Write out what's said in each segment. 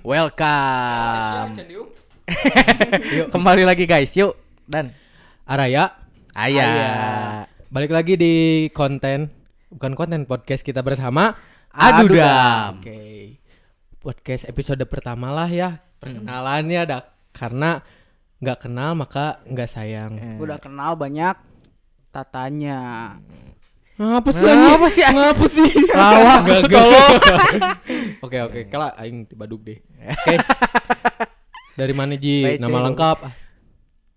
Welcome. yuk kembali lagi guys, yuk dan Araya, Ayah. Aya. balik lagi di konten bukan konten podcast kita bersama. Adu Adu Dam. Oke. Podcast episode pertama lah ya. Perkenalannya ada karena nggak kenal maka nggak sayang. Udah kenal banyak tatanya. Ngapa sih? Ngapa sih? Ngapa sih? Lawak, tolong. Oke oke, kalau aing tiba duk deh. Oke. Dari mana Ji? Nama lengkap?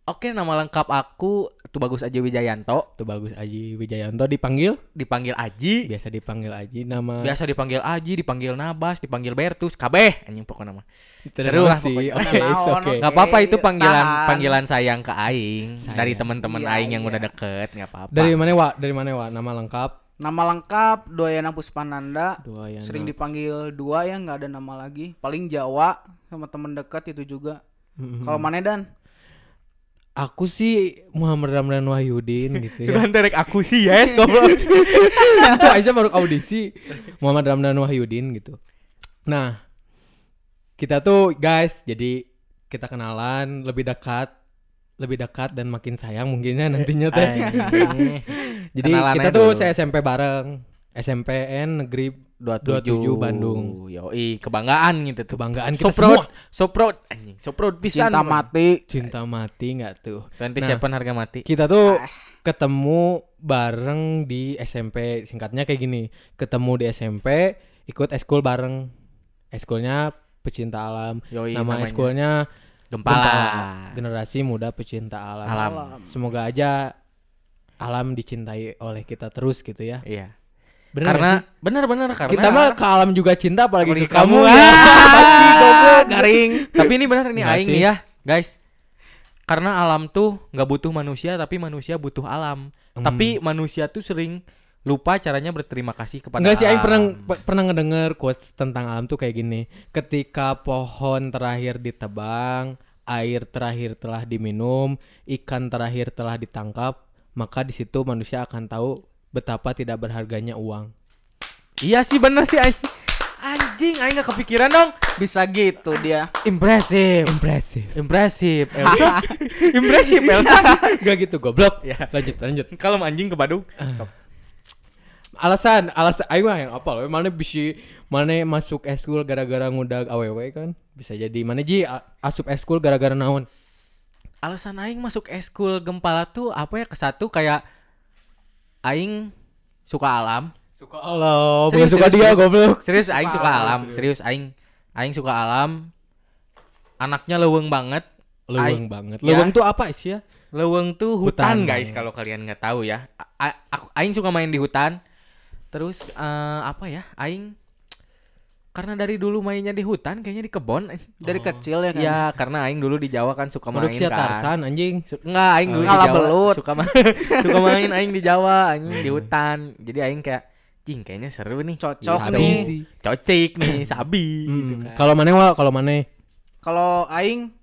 Oke, nama lengkap aku tuh bagus Aji Wijayanto, Tuh bagus Aji Wijayanto dipanggil, dipanggil Aji, biasa dipanggil Aji nama. biasa dipanggil Aji, dipanggil Nabas, dipanggil Bertus, kabeh anjing pokoknya nama. Seru lah pokoknya. Oke, it's okay. oke. Nggak apa-apa itu iya, panggilan tahan. panggilan sayang ke aing Sayang. dari teman-teman Iya, aing yang iya. udah deket, nggak apa-apa. Dari mana Wak? Dari mana Wak? Nama lengkap? Nama lengkap Doyana Puspananda. Dua yang Sering dipanggil dua ya nggak ada nama lagi. Paling Jawa sama temen dekat itu juga. Mhm. Kalau mana dan? Aku sih Muhammad Ramdan Wahyudin gitu ya. Sebentar rek aku sih yes goblok. Itu Aisyah baru audisi Muhammad Ramdan Wahyudin gitu. Nah, kita tuh guys, jadi kita kenalan lebih dekat, lebih dekat dan makin sayang mungkinnya nantinya teh. Anjing. Jadi Kenalan kita aja tuh dulu. se SMP bareng. SMPN Negeri 27 Bandung. Yoi, kebanggaan gitu tuh. Kebanggaan So kita proud, semua. so proud anjing, so proud pisan. Cinta mati. Cinta mati nggak tuh? Nanti Nah. siapa harga mati? Kita tuh Ah. ketemu bareng di SMP. Singkatnya kayak gini. Ketemu di SMP, ikut eskul bareng. Eskulnya pecinta alam. Yoi, Nama namanya. eskulnya Gempala. Generasi Muda Pecinta Alam. Alam. Semoga aja alam dicintai oleh kita terus gitu ya. Iya. Bener karena benar-benar karena kita mah ke alam juga cinta apalagi, Apalagi ke kamu. kamu. ya. Ah. Garing. tapi ini benar ini Nggak aing nih ya, guys. Karena alam tuh nggak butuh manusia tapi manusia butuh alam. Hmm. Tapi manusia tuh sering lupa caranya berterima kasih kepada Enggak sih, Aing pernah pe- pernah ngedenger quotes tentang alam tuh kayak gini. Ketika pohon terakhir ditebang, air terakhir telah diminum, ikan terakhir telah ditangkap, maka di situ manusia akan tahu betapa tidak berharganya uang. Iya sih bener sih anjing. Anjing, aing gak kepikiran dong. Bisa gitu dia. Impresif. Impresif. Impresif. Elsa. Impresif Elsa. Gak gitu goblok. Ya. Lanjut, lanjut. Kalau anjing ke Badung. Sok. Alasan, alasan aing mah yang apa loh? Mana bisa mana masuk eskul gara-gara ngudag awewe kan? Bisa jadi mana Ji asup eskul gara-gara naon? Alasan aing masuk eskul Gempala tuh apa ya? Kesatu kayak aing suka alam. Suka Allah, Serius, bukan suka serius, dia serius. goblok. Serius aing suka Alam, alam. Serius aing aing suka alam. Anaknya leweng banget. Leweng Aing- banget. ya. Leweng tuh apa sih ya? Leweng tuh hutan, Hutan, guys kalau kalian nggak tahu ya. A- a- aku aing suka main di hutan. Terus eh, apa ya? Aing karena dari dulu mainnya di hutan kayaknya di kebon. Dari kecil ya kan. Iya, karena aing dulu di Jawa kan suka main Produksi kan. Tarsan anjing. Su- enggak aing dulu di Ngalah Jawa belut. suka main suka main aing di Jawa, aing di hutan. Jadi aing kayak jing kayaknya seru nih. Cocok Gitu. nih. Cocik nih, sabi gitu Hmm, kan. Kalau mana wa? Kalau mana? Kalau aing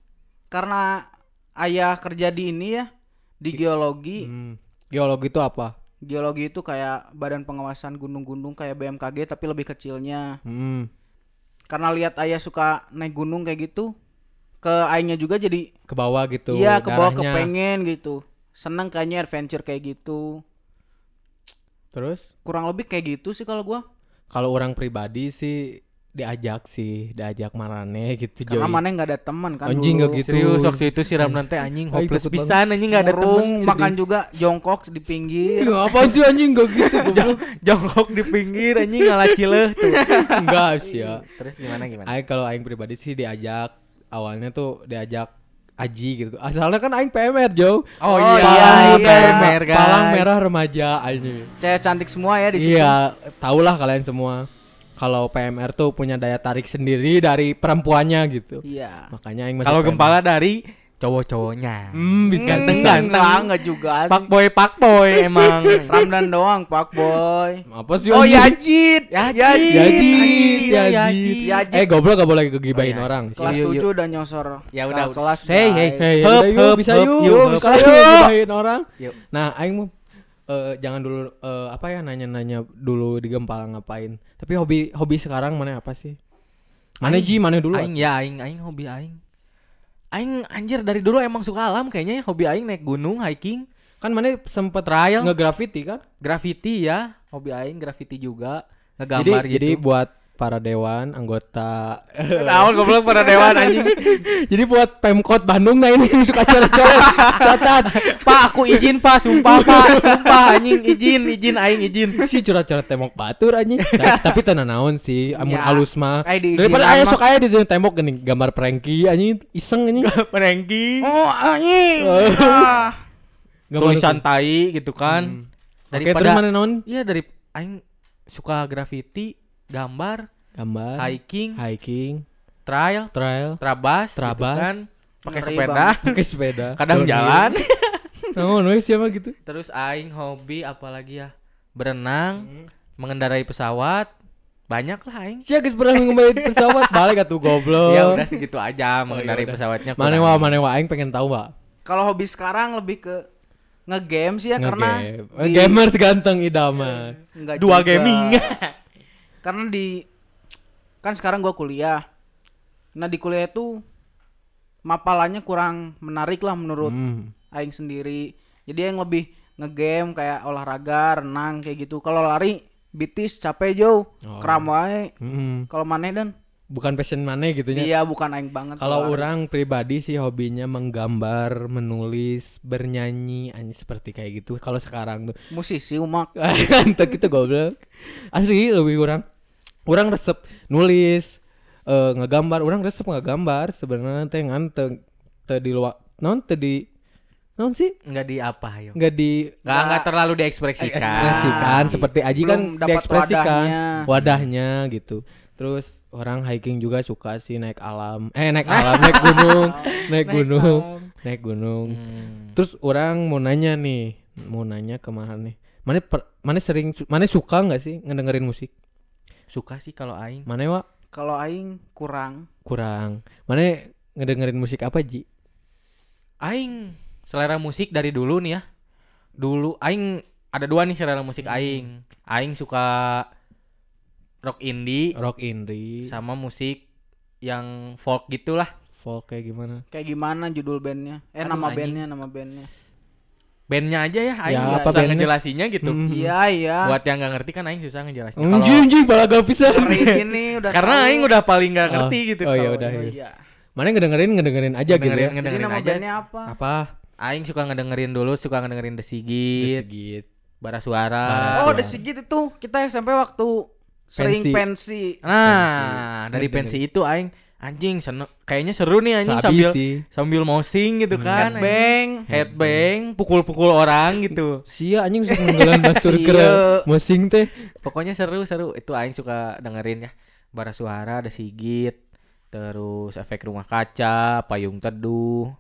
karena ayah kerja di ini ya di geologi. Hmm, Geologi itu apa? Geologi itu kayak badan pengawasan gunung-gunung kayak BMKG tapi lebih kecilnya. Hmm. Karena lihat ayah suka naik gunung kayak gitu, ke aingnya juga jadi Ke bawah gitu. iya ke bawah kepengen gitu. Seneng kayaknya adventure kayak gitu. Terus Kurang lebih kayak gitu sih kalau gua. kalau orang pribadi sih diajak sih, diajak marane gitu. Karena Joy. mana nggak ada teman kan Anjing nggak gitu. Serius waktu itu si Ramdan teh anjing Aing hopeless pisan anjing enggak ada. Murung, makan juga jongkok di pinggir. Ih, Apaan sih anjing gak gitu goblok. Jongkok di pinggir anjing ngalah cileh tuh. Enggak sih ya. Terus gimana gimana? Aing kalau aing pribadi sih diajak awalnya tuh diajak Aji gitu. Asalnya kan aing PMR, Jo. Oh, Oh, iya, iya, iya. PMR guys. Palang merah remaja anjing. Cewek cantik semua ya di situ. Iya, tahulah kalian semua. Kalau PMR tuh punya daya tarik sendiri dari perempuannya gitu. Iya. Makanya aing masuk Kalau gempala dari cowok-cowoknya. Hmm, bisa Ganteng-ganteng. Enggak, enggak juga. Pak boy, pak boy emang. Ramdan doang, Pak Boy. Apa sih? Oh? Yajid. Yajid. Yajid. Yajid, Yajid. Eh goblok gak boleh kegibahin Oh, iya. orang. Kelas Yuk, yuk, 7 udah nyosor. Ya udah, Ke kelas hey. yuk, hup, bisa yuk, yuk, bisa yuk gibahin orang. Nah, aing mau eh, jangan dulu eh, apa ya nanya-nanya dulu di Gempala ngapain. Tapi hobi hobi sekarang mana apa sih? Mana Aing- Ji, mana dulu? Aing ya aing aing hobi aing. Aing anjir dari dulu emang suka alam kayaknya ya, hobi aing naik gunung, hiking, Kan mana sempet trail, nge-graffiti kan? graffiti ya. Hobi aing graffiti juga, Jadi ngegambar gitu. jadi buat para dewan anggota Tahun goblok pada dewan anjing. Jadi buat Pemkot Bandung nah ini suka coret-coret catat Pak, aku izin, Pak. Sumpah, Pak. Sumpah anjing izin, izin aing izin. si coret-coret tembok batur anjing. Ta- Tapi tenan naon sih, amun Ya, halus mah. Daripada aya mah. sok aya di tembok gini gambar pranky anjing iseng anjing. Perengki. Oh anjing. Oh. Ah. Gambar Tulisan tai gitu kan. Terus Daripada mana naon? Iya dari aing suka graffiti, gambar, Gambar, hiking, hiking, trail, trail, trabas, gitu Trabas. kan. Pakai sepeda, pakai sepeda. kadang jalan. Naon we siapa gitu? Terus aing hobi apalagi ya? Berenang, mengendarai pesawat. Banyak lah aing. Sia geus pernah ngembali pesawat balik atuh goblok. Ya udah segitu aja mengendarai udah. pesawatnya. Mana wa mana wa aing pengen tahu, Pak. Kalau hobi sekarang lebih ke nge-game sih ya karena Nge-game. di- gamers ganteng idaman. Enggak Dua juga. gaming. karena di kan sekarang gua kuliah. Nah di kuliah itu mapalannya kurang menarik lah menurut Hmm. aing sendiri. Jadi yang lebih ngegame kayak olahraga, renang kayak gitu. Kalau lari bitis capek jauh, Oh. kram wae. Hmm. Kalau maneh dan Bukan passion mana gitu nya. iya bukan aing banget. Kalau orang pribadi sih hobinya menggambar, menulis, bernyanyi, anjing seperti kayak gitu. Kalau sekarang tuh musisi umak Antek itu goblok. Asli lebih orang. Orang resep nulis, eh, ngegambar, orang resep ngegambar sebenarnya teh ngan teu teu di luar non teu di non sih Enggak di apa ayo. nggak di Enggak enggak terlalu diekspresikan. ekspresikan seperti Aji kan diekspresikan wadahnya. wadahnya gitu. Terus orang hiking juga suka sih naik alam, eh naik alam, naik gunung, naik gunung, naik gunung. Hmm. Terus orang mau nanya nih, mau nanya ke mana nih? Mana per- mana sering, mana suka nggak sih ngedengerin musik? Suka sih kalau aing. Mana wa kalau aing kurang kurang. Mana ngedengerin musik apa Ji? Aing selera musik dari dulu nih ya. Dulu aing ada dua nih selera musik Hmm. aing. Aing suka rock indie Rock indie, sama musik yang folk gitulah. folk kayak gimana? kayak gimana judul bandnya eh Aduh, nama anjing. bandnya nama bandnya Bandnya aja ya aing Ya, susah bandnya? ngejelasinnya gitu. Hmm. iya iya Buat yang nggak ngerti kan aing susah ngejelasinnya. Kalau Anjing anjing balaga pisan. Ngeri gini udah karena tahu. aing udah paling nggak Oh. ngerti gitu. Oh, iya, udah, ini. Oh, iya. Mana ngedengerin ngedengerin aja gitu ya. Ngedengerin, jadi ngedengerin nama aja. bandnya apa Apa? Aing suka ngedengerin dulu, suka ngedengerin The Sigit, Sigit. Bara Suara. Oh the Sigit itu kita SMP waktu sering pensi, Nah, Pensi. dari pensi itu aing anjing seneng kayaknya seru nih anjing Sabi sambil sih. sambil mosing gitu kan. anjing. bang Headbang, pukul-pukul orang gitu. Sia anjing sok nenggelan batur Sia. keren. Mosing teh. Pokoknya seru-seru. Itu aing suka dengerin ya. Bara Suara, The Sigit, terus efek rumah kaca, payung teduh.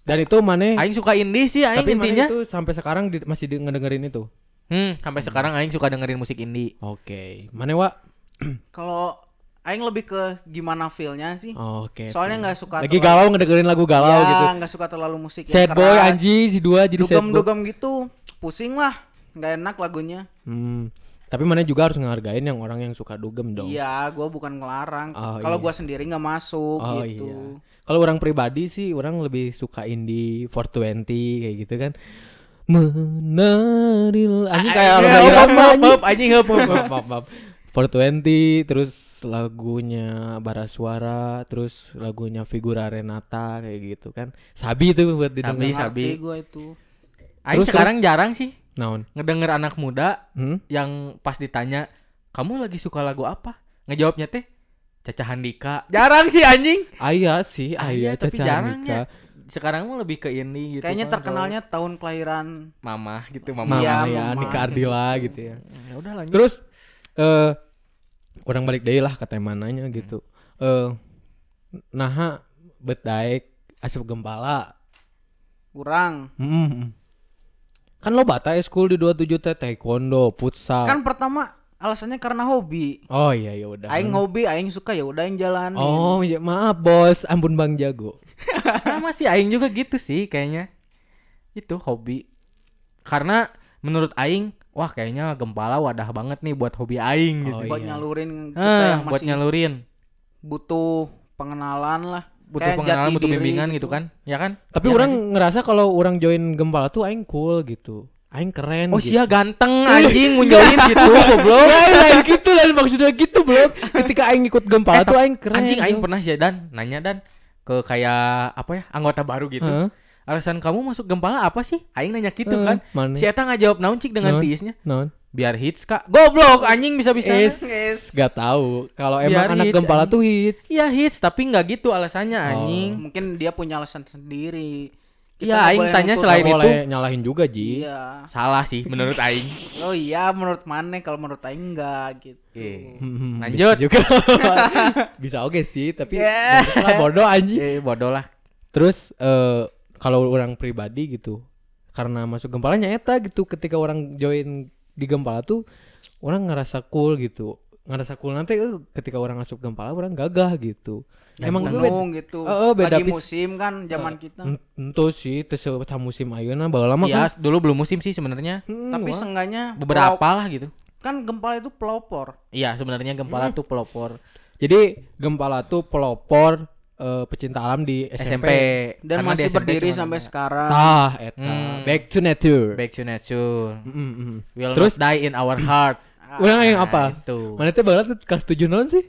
Dan itu mana? Aing suka indie sih aing Tapi intinya. itu sampai sekarang di- masih di- ngedengerin itu. Hmm, sampai sekarang aing suka dengerin musik indie. Oke. Mana wa? kalau aing lebih ke gimana feelnya sih Oke. soalnya nggak suka lagi terlalu- galau ngedengerin lagu galau ya, gitu. nggak suka terlalu musik yang Sad boy keras. anjing si dua jadi sad boy. dugem-dugem gitu pusing lah nggak enak lagunya Hmm. Tapi mana juga harus ngehargain yang orang yang suka dugem dong. iya gua bukan ngelarang Oh, kalau iya. gua sendiri nggak masuk Oh gitu iya. Kalau orang pribadi sih orang lebih suka indie 420 kayak gitu kan. Menaril anjing kayak heup, anjing. maaf, maaf, maaf. 420 terus lagunya Bara Suara terus lagunya Figura Renata kayak gitu kan sabi itu buat Sabi, didengar sabi. Ngerti gua itu Aing Terus, sekarang jarang sih naon ngedenger anak muda hmm? yang pas ditanya kamu lagi suka lagu apa ngejawabnya teh Caca Handika jarang sih anjing ayah sih Ayah, ayah tapi Caca jarang Handika. ya. Sekarang mah lebih ke ini gitu kayaknya kan, terkenalnya tahun kelahiran kalau mama gitu mama mama Iya, ya mama. Nika Ardila gitu ya ya udah lanjut terus eh orang balik deh lah ke temananya gitu eh nah bedaik asup gempala kurang Hmm. Kan lo bata school di 27 teh taekwondo, futsal. kan pertama alasannya karena hobi Oh iya ya udah. aing hobi aing suka ya udah aing jalanin Oh iya maaf bos, ampun Bang Jago. Sama sih Aing juga gitu sih kayaknya itu hobi karena menurut Aing wah kayaknya gempala wadah banget nih buat hobi Aing gitu Oh, buat iya. nyalurin kita Ah, yang buat nyalurin butuh pengenalan lah. butuh Kayak pengenalan jati butuh diri bimbingan gitu kan ya kan Tapi Ya orang sih? ngerasa kalau orang join gempala tuh aing cool gitu. Aing keren oh gitu. sia ganteng anjing ngunjauin gitu goblok lain lain gitu lain maksudnya gitu belum ketika aing ikut gempala Eh, tuh aing keren anjing aing Bro. pernah sih dan nanya dan ke kayak apa ya anggota baru gitu Heeh. alasan kamu masuk gempala apa sih aing nanya gitu Heeh, kan mana? si eta ngajawab naon cik dengan Naon? tiisnya non biar hits kak goblok anjing bisa bisa Es. Yes. gak tahu kalau Biar emang anak hits, gempala anjing. tuh hits Iya hits tapi nggak gitu alasannya Oh. anjing Mungkin dia punya alasan sendiri. Iya, aing tanya selain itu- boleh nyalahin juga ji Iya. salah sih menurut aing Oh iya menurut mana kalau menurut aing enggak gitu. Iya. Hmm, Lanjut. bisa juga bisa oke sih tapi Yeah. lah bodoh anjing eh bodoh lah terus eh kalau orang pribadi gitu karena masuk gempalanya eta gitu ketika orang join di gempala tuh orang ngerasa cool gitu ngerasa cool nanti eh, ketika orang masuk gempala orang gagah gitu emang gue beda- Gunung gitu. Oh, beda Lagi pis- musim kan zaman kita. En- Ento sih tes musim ayeuna baheula mah Iya kan dulu belum musim sih sebenarnya Hmm, Tapi wah. seenggaknya beberapa pelop- lah gitu kan gempala itu pelopor. iya sebenarnya Hmm. gempala tuh pelopor jadi gempala tuh pelopor eh, pecinta alam di SMP, SMP Dan Karena masih SMP berdiri sampai ada- sekarang. ah eta Hmm. back to nature back to nature Mm, mm, mm. will Terus? not die in our heart Orang yang Nah, apa? itu Mana teh balas kelas 7 non sih?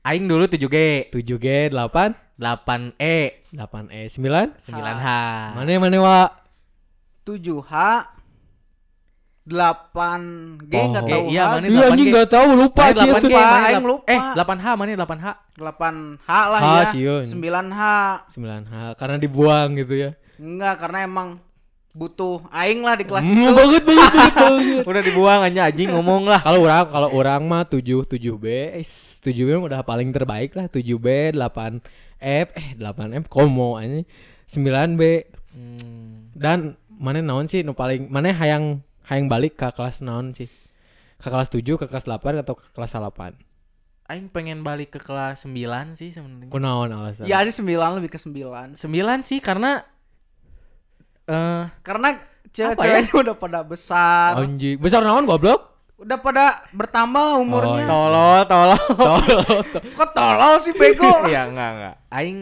aing dulu 7G 7G 8 8E 8E 9 9H Mana mana wa 7H 8G Oh. enggak G, tahu iya, H. mana Iya 8G. anjing enggak tahu lupa Mana sih 8G itu. Pak, aing delapan- lupa. eh 8H mana 8H 8H lah Ah, ya. sieun. 9H. 9H karena dibuang gitu ya. Enggak, karena emang butuh aing lah di kelas Hmm, itu. banget banget banget. banget. udah dibuang aja anjing ngomong lah Kalau orang kalau orang mah 7 7B, eh, 7B mah udah paling terbaik lah. 7B, 8F, eh 8F komo aja. 9B Hmm. dan mana naon sih nu paling mana hayang hayang balik ke kelas naon sih? Ke kelas 7, ke kelas 8 atau ke kelas 8? aing pengen balik ke kelas 9 sih sebenarnya Kunaon alasan? Ya sih 9 lebih ke 9. 9 sih karena eh Karena Apa ya? cewek-ceweknya udah pada besar. Anjing, besar naon goblok? Udah pada bertambah lah umurnya. Oh, tolol tolol Tolol. Kok tolol sih bego? Iya enggak enggak. Aing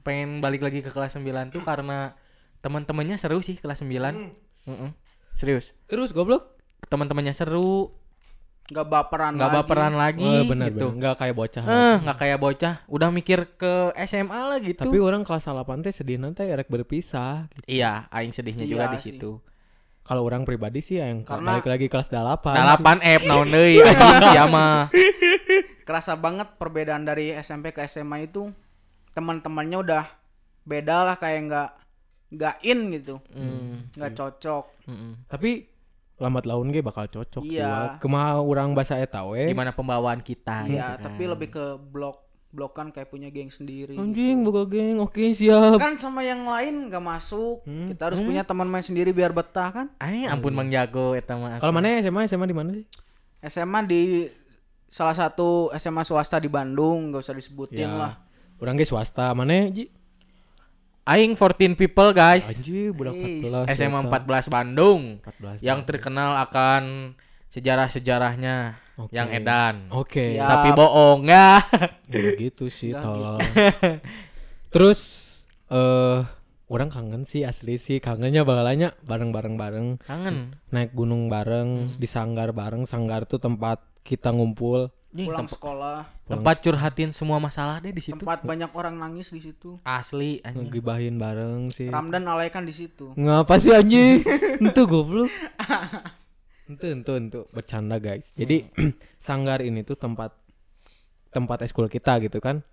pengen balik lagi ke kelas 9 tuh karena teman-temannya seru sih kelas 9. Heeh. Serius. Terus goblok? Teman-temannya seru, Enggak baperan nggak baperan lagi Oh, benar gitu. benar. Enggak kayak bocah. Eh, nggak kayak bocah, udah mikir ke SMA lah gitu. Tapi orang kelas 8 teh sedih nanti rek berpisah. gitu. iya, aing sedihnya juga Iya di sih. situ. Kalau orang pribadi sih yang Karena- balik lagi kelas 8. Dalapan F naon deui anjing sia mah. Kerasa banget perbedaan dari SMP ke SMA itu. Teman-temannya udah beda lah kayak enggak enggak in gitu. Hmm. Enggak cocok. mm-mm. Tapi lambat laun ge bakal cocok Iya. juga. Kemah orang bahasa eta we. Gimana pembawaan kita Iya, gitu tapi kan. lebih ke blok blokan kayak punya geng sendiri. Anjing gitu. boga geng. Oke, siap. Kan sama yang lain nggak masuk. Hmm. Kita harus punya teman main sendiri biar betah kan. Ay, ampun Mang Jago eta mah. Kalau mana SMA SMA di mana sih? SMA di salah satu SMA swasta di Bandung, nggak usah disebutin Ya. lah. Orang ge swasta. Mana Ji? Aing 14 people guys. Anjing budak Is. 14. SMA eta. 14 Bandung 14. yang terkenal akan sejarah-sejarahnya Oke. yang edan. Oke. Siap. Tapi bohong ya. Ya gitu sih tolong. Terus eh orang kangen sih asli sih kangennya bahalanya bareng-bareng bareng Kangen. naik gunung bareng di sanggar bareng sanggar tuh tempat kita ngumpul Ih, Pulang temp- sekolah, tempat curhatin semua masalah deh di situ. tempat banyak orang nangis di situ. Asli anjing. ngegibahin bareng sih. Ramdan alaikan di situ. ngapa sih anjing? Itu goblok. Itu itu itu bercanda guys. Jadi sanggar ini tuh tempat tempat eskul kita gitu kan.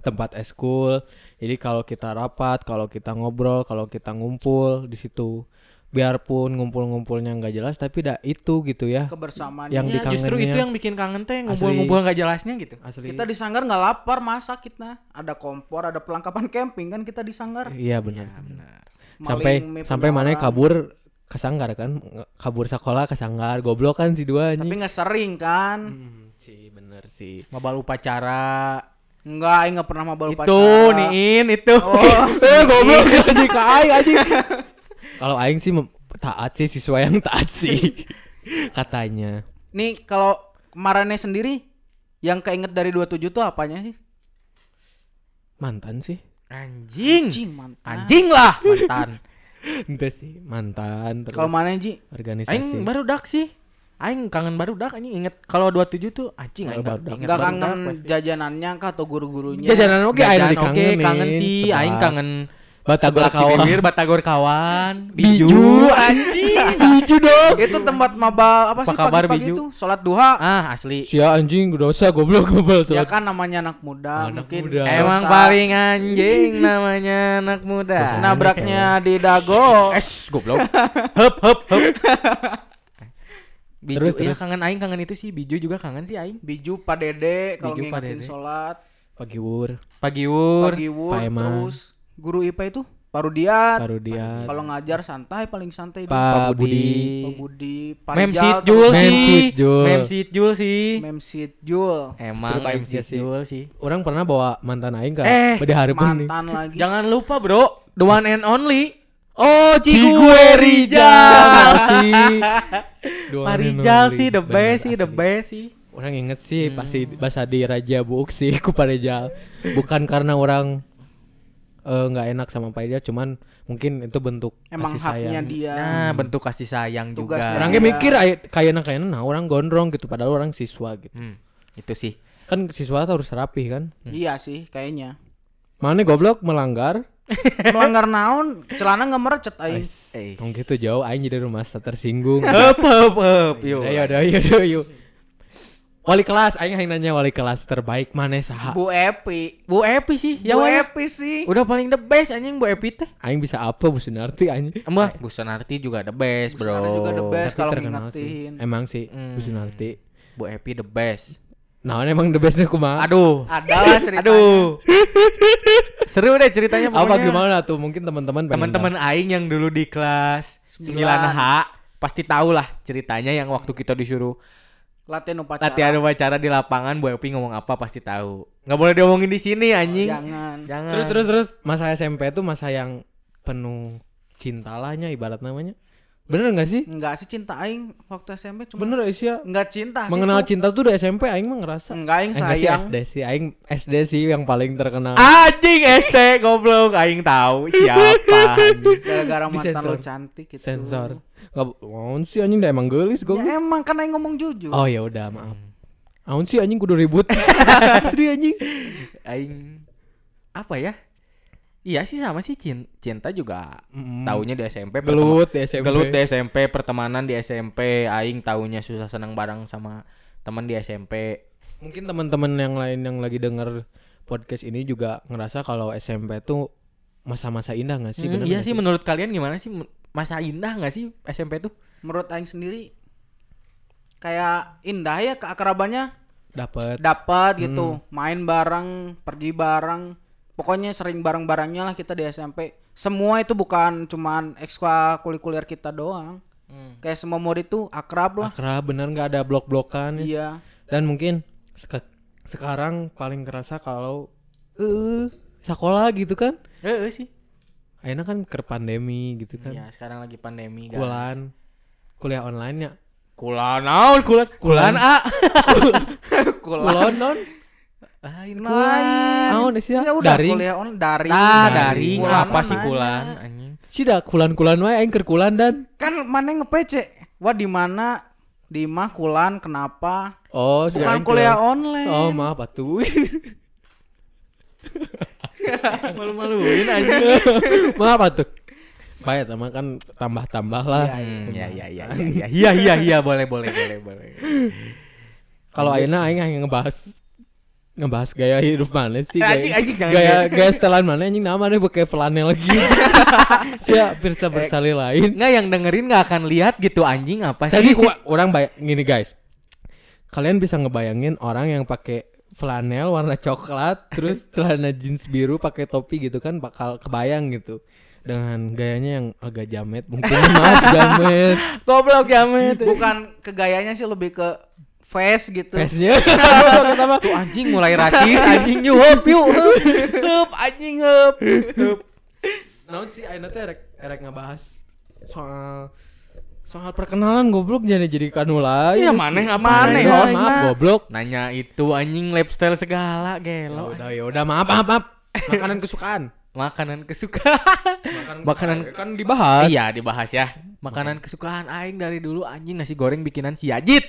Tempat eskul. Jadi kalau kita rapat kalau kita ngobrol kalau kita ngumpul di situ biarpun ngumpul-ngumpulnya nggak jelas tapi dah itu gitu ya Kebersamaan. Yang Iya, justru itu yang bikin kangen teh ngumpul-ngumpul nggak jelasnya gitu. asli Kita di sanggar nggak lapar masak kita. Ada kompor, ada perlengkapan camping kan kita di sanggar. iya Ya, benar benar. sampai Maling, sampai mana kabur ke sanggar kan kabur sekolah ke sanggar goblok kan si dua Tapi nggak sering kan. Hmm, sih bener sih Mabal upacara. Enggak, aing nggak pernah mau itu niin itu. Oh, eh goblok anjing ka aing anjing kalau aing sih taat sih siswa yang taat sih katanya nih kalau kemarinnya sendiri yang keinget dari 27 tuh apanya sih? mantan sih. Anjing. Anjing mantan. Anjing lah mantan. Ente sih mantan Kalau mana Ji? organisasi. Aing baru dak sih. Aing kangen baru dak anjing inget kalau 27 tuh anjing aing inget Enggak kangen jajanannya kah atau guru-gurunya? Jajanan oke aing Jajan dikangenin. oke kangen sih aing kangen Batagor kawan. Cibibir, Batagor kawan, Biju. Biju, anjing. Biju dong. Itu tempat maba apa, Apa sih kabar, pagi-pagi Biju? itu? Sholat duha. Ah, asli. Sia anjing dosa goblok goblok. Ya kan namanya anak muda, Anak mungkin muda. Emang paling anjing namanya anak muda. Nabraknya di dago. Es goblok. Hup hup hup. Biju, Terus, ya terus. kangen aing kangen itu sih, Biju juga kangen sih aing. Biju Pak Dede kalau ngingetin Dede. sholat. Pagi wur, Pagi wur. Pagi wur, Pak Eman. terus guru IPA itu Parudiat. Parudiat. Kalau ngajar santai paling santai dia. Pak Budi. Budi. Pak Budi, Pak Mem Sit Jul sih. Mem Sit Jul sih. Mem Sit Jul. Emang Mem sih. Jul sih. Orang pernah bawa mantan aing ke Eh, pada hari pun nih. Mantan lagi. Jangan lupa, Bro. The one and only. Oh, Cigue Rijal. Pak Rijal sih the best sih, the best sih. Orang inget sih Hmm. pasti bahasa di Raja Buuk sih ku Pak Rijal. Bukan karena orang eh, nggak enak sama Pak Rijal, cuman mungkin itu bentuk Emang kasih haknya sayang. dia. Nah, bentuk kasih sayang Tugasnya juga. Orangnya mikir ay- kayaknya kayaknya nah orang gondrong gitu padahal orang siswa gitu. Hmm, itu sih. Kan siswa tuh harus rapi kan. Iya sih kayaknya. Mana goblok melanggar? Melanggar naon, celana nggak merecet aing. Eh. Tong gitu jauh aing jadi rumah tersinggung. Hup hup hup. Yuk. Ayo yuk yuk. Wali kelas aing aing nanya wali kelas terbaik mana saha? Bu Epi. Bu Epi sih. Ya Bu. Epi sih. Udah paling the best anjing Bu Epi teh. Aing bisa apa Bu Sunarti anjing? Emang Bu Sanarti juga the best, Bu Bro. Sanarti juga the best. Kalau terkenal sih. ngingetin. Emang sih Hmm. Bu Sunarti. Bu Epi the best. Nah, emang the bestnya kumaha? Aduh. Ada lah ceritanya. Aduh. Seru deh ceritanya Apa pokoknya. gimana tuh? Mungkin teman-teman Teman-teman aing yang dulu di kelas 9H pasti tahu lah ceritanya yang waktu kita disuruh Latihan upacara. latihan upacara di lapangan Bu Epi ngomong apa pasti tahu. Nggak boleh diomongin di sini anjing. Jangan. Jangan. Terus terus terus masa SMP tuh masa yang penuh cinta lahnya ibarat namanya. Bener nggak sih? Enggak sih cinta aing waktu SMP cuma Bener Aisyah. enggak cinta sih. Mengenal tuh. cinta tuh di SMP aing mah ngerasa. Enggak aing Eh, enggak sih sayang. SD sih, aing SD sih yang paling terkenal. Anjing ST goblok aing tahu siapa. Gara-gara mantan lo cantik gitu. Sensor. Enggak mau sih anjing dah emang gelis gue. Ya emang kan aing ngomong jujur. Oh ya udah maaf. Aun sih anjing kudu ribut. Asli anjing. Aing apa ya? Iya sih sama sih cin- cinta juga Mm. taunya di SMP Gelut di SMP. Gelut di SMP, pertemanan di SMP, aing taunya susah senang bareng sama teman di SMP. Mungkin teman-teman yang lain yang lagi denger podcast ini juga ngerasa kalau SMP tuh masa-masa indah gak sih? Hmm, iya nggak sih menurut kalian gimana sih masa indah nggak sih SMP tuh? Menurut aing sendiri kayak indah ya keakrabannya Dapet. dapat gitu. Main bareng, pergi bareng. Pokoknya sering bareng-barengnya lah kita di SMP. Semua itu bukan cuman ekstrakurikuler kita doang. Kayak semua murid itu akrab lah. Akrab bener nggak ada blok-blokan ya. Iya. Dan mungkin seka- sekarang paling kerasa kalau eh sekolah gitu kan. Eh sih. Akhirnya kan ke pandemi gitu kan. Iya, sekarang lagi pandemi guys. Kulan kuliah online ya. Kulan naon kulan? Kulan A. Kulan non. Lain Lain. kulan. Naon sih Ya udah daring. kuliah on daring. Nah, Daring. Kulan apa sih kulan anjing? Sih dah kulan-kulan wae aing keur kulan dan. Kan mana nge-PC? Wah, di mana? Di mah kulan kenapa? Oh, Bukan kuliah online. Oh, maaf atuh. Malu-maluin anjing. maaf atuh. Baik, sama kan tambah-tambah lah. Hmm, ya ya ya ya ya. Iya iya iya boleh boleh boleh boleh. Kalau ayeuna aing aing ngebahas ngebahas gaya hidup mana sih? Gaya, Anjing, anjing, jangan gaya, gaya setelan mana anjing nama nih pakai lagi. Siap, pirsa Eh, bersali lain. Nggak yang dengerin nggak akan lihat gitu anjing apa sih? Tadi orang bay gini guys. Kalian bisa ngebayangin orang yang pakai flanel warna coklat terus celana jeans biru pakai topi gitu kan bakal kebayang gitu dengan gayanya yang agak jamet mungkin maaf jamet Goblok ya met. Bukan ke gayanya sih lebih ke face gitu. face-nya Tuh anjing mulai rasis anjing yuk hup yuk hup anjing hup hup. Naon sih ayeuna teh erek erek ngabahas soal soal perkenalan goblok jadi jadi kanu lain. Iya maneh apa Maneh, Maaf, hostna. maaf goblok. Nanya itu anjing lifestyle segala Ya gelo. udah ya udah maaf maaf maaf. Makanan kesukaan. Makanan kesukaan. Makanan kan dibahas. Iya, dibahas ya. Makanan kesukaan aing dari dulu anjing nasi goreng bikinan si Ajit.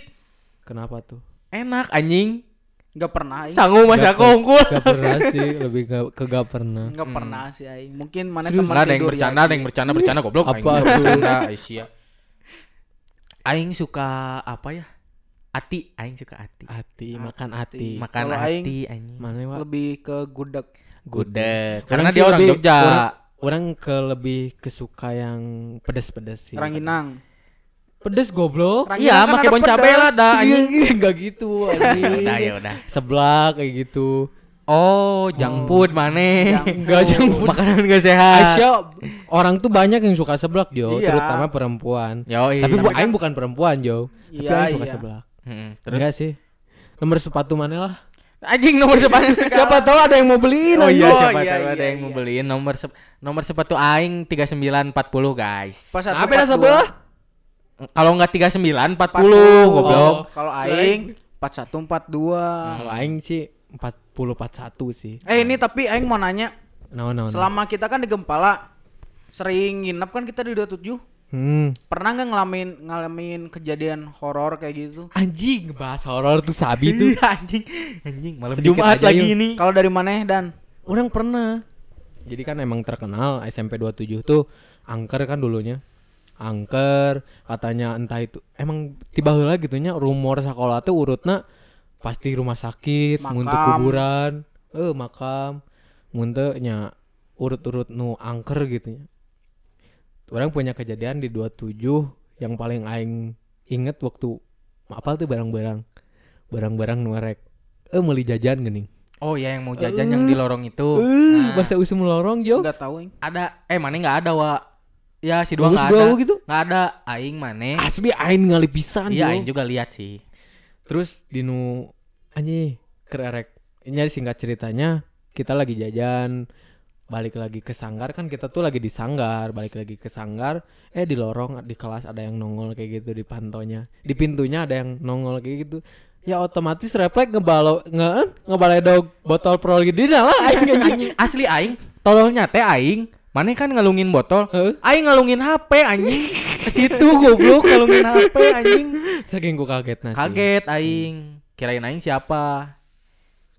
Kenapa tuh? Enak anjing. Nggak pernah aing. Sangu Mas Gak aku unggul. Gak pernah sih, lebih gak, ke gak pernah. Nggak pernah sih aing. Mungkin mana teman Enggak ada yang tidur bercanda, ya, ada yang bercanda, bercanda goblok. Apa tuh? bercanda, Aisyah. Aing suka apa ya? Ati, aing suka ati. Hati, Hati. makan hati. Makan aing- anjing. Mana Wak? lebih ke gudeg. Gudeg. Orang Karena dia orang lebih- Jogja. Orang, orang ke lebih kesuka yang pedes-pedes sih. Ranginang. Pedes goblok. Iya, kan pakai bon cabe lah dah anjing. Enggak gitu anjing. udah ya udah. Seblak kayak gitu. Oh, junk food maneh. Enggak junk food. Makanan gak sehat. Aisyah orang tuh banyak yang suka seblak Jo, Iya. terutama perempuan. Yo, Tapi bu, aing bukan perempuan Jo. Tapi Iya, aing suka iya. seblak. Terus Enggak sih. Nomor sepatu mana lah? anjing nomor sepatu Siapa tahu ada yang mau beliin. Oh iya, Oh, siapa iya, tahu ada iya, yang mau iya. beliin nomor sep- nomor sepatu aing 3940 guys. Pas satu Apa dah sebelah? Kalau enggak 39 40 40. goblok. Kalau aing 4142. Kalau aing sih 40 41 sih. Eh ini tapi aing mau nanya, No no. no. selama kita kan di Gempala sering nginep kan kita di 27. Hmm. Pernah nggak ngalamin ngalamin kejadian horor kayak gitu? Anjing bahas horor tuh sabi tuh. Iya, anjing. Anjing malam Jumat lagi yuk. ini. Kalau dari mana dan? Orang pernah. Jadi kan emang terkenal SMP 27 tuh angker kan dulunya. Angker katanya entah itu emang tiba heula gitu nya rumor sekolah tuh urutna pasti rumah sakit, Makam. untuk kuburan, eh makam, muntah nya urut-urut nu angker gitu nya. Orang punya kejadian di 27 yang paling aing inget waktu apa tuh barang-barang barang-barang nu rek eh meuli jajan geuning. Oh ya yang mau jajan yang di lorong itu. Eh, Nah, bahasa usum lorong jo. Enggak tahu aing. ada eh mana enggak ada, wa. Ya si dua enggak ada. gitu. Enggak ada aing maneh. Asli aing ngali pisan Iya, aing juga lihat sih. Terus dinu anjing kerek. Ini singkat ceritanya kita lagi jajan balik lagi ke sanggar kan kita tuh lagi di sanggar balik lagi ke sanggar eh di lorong di kelas ada yang nongol kayak gitu di pantonya di pintunya ada yang nongol kayak gitu ya otomatis refleks ngebalo nge ngebaledog botol prolidina lah aing anjing. Asli aing tololnya teh aing Maneh kan ngalungin botol, aing ngalungin HP anjing. Ke situ goblok ngalungin HP anjing. saking ku kaget nasi Kaget aing. Kirain aing siapa?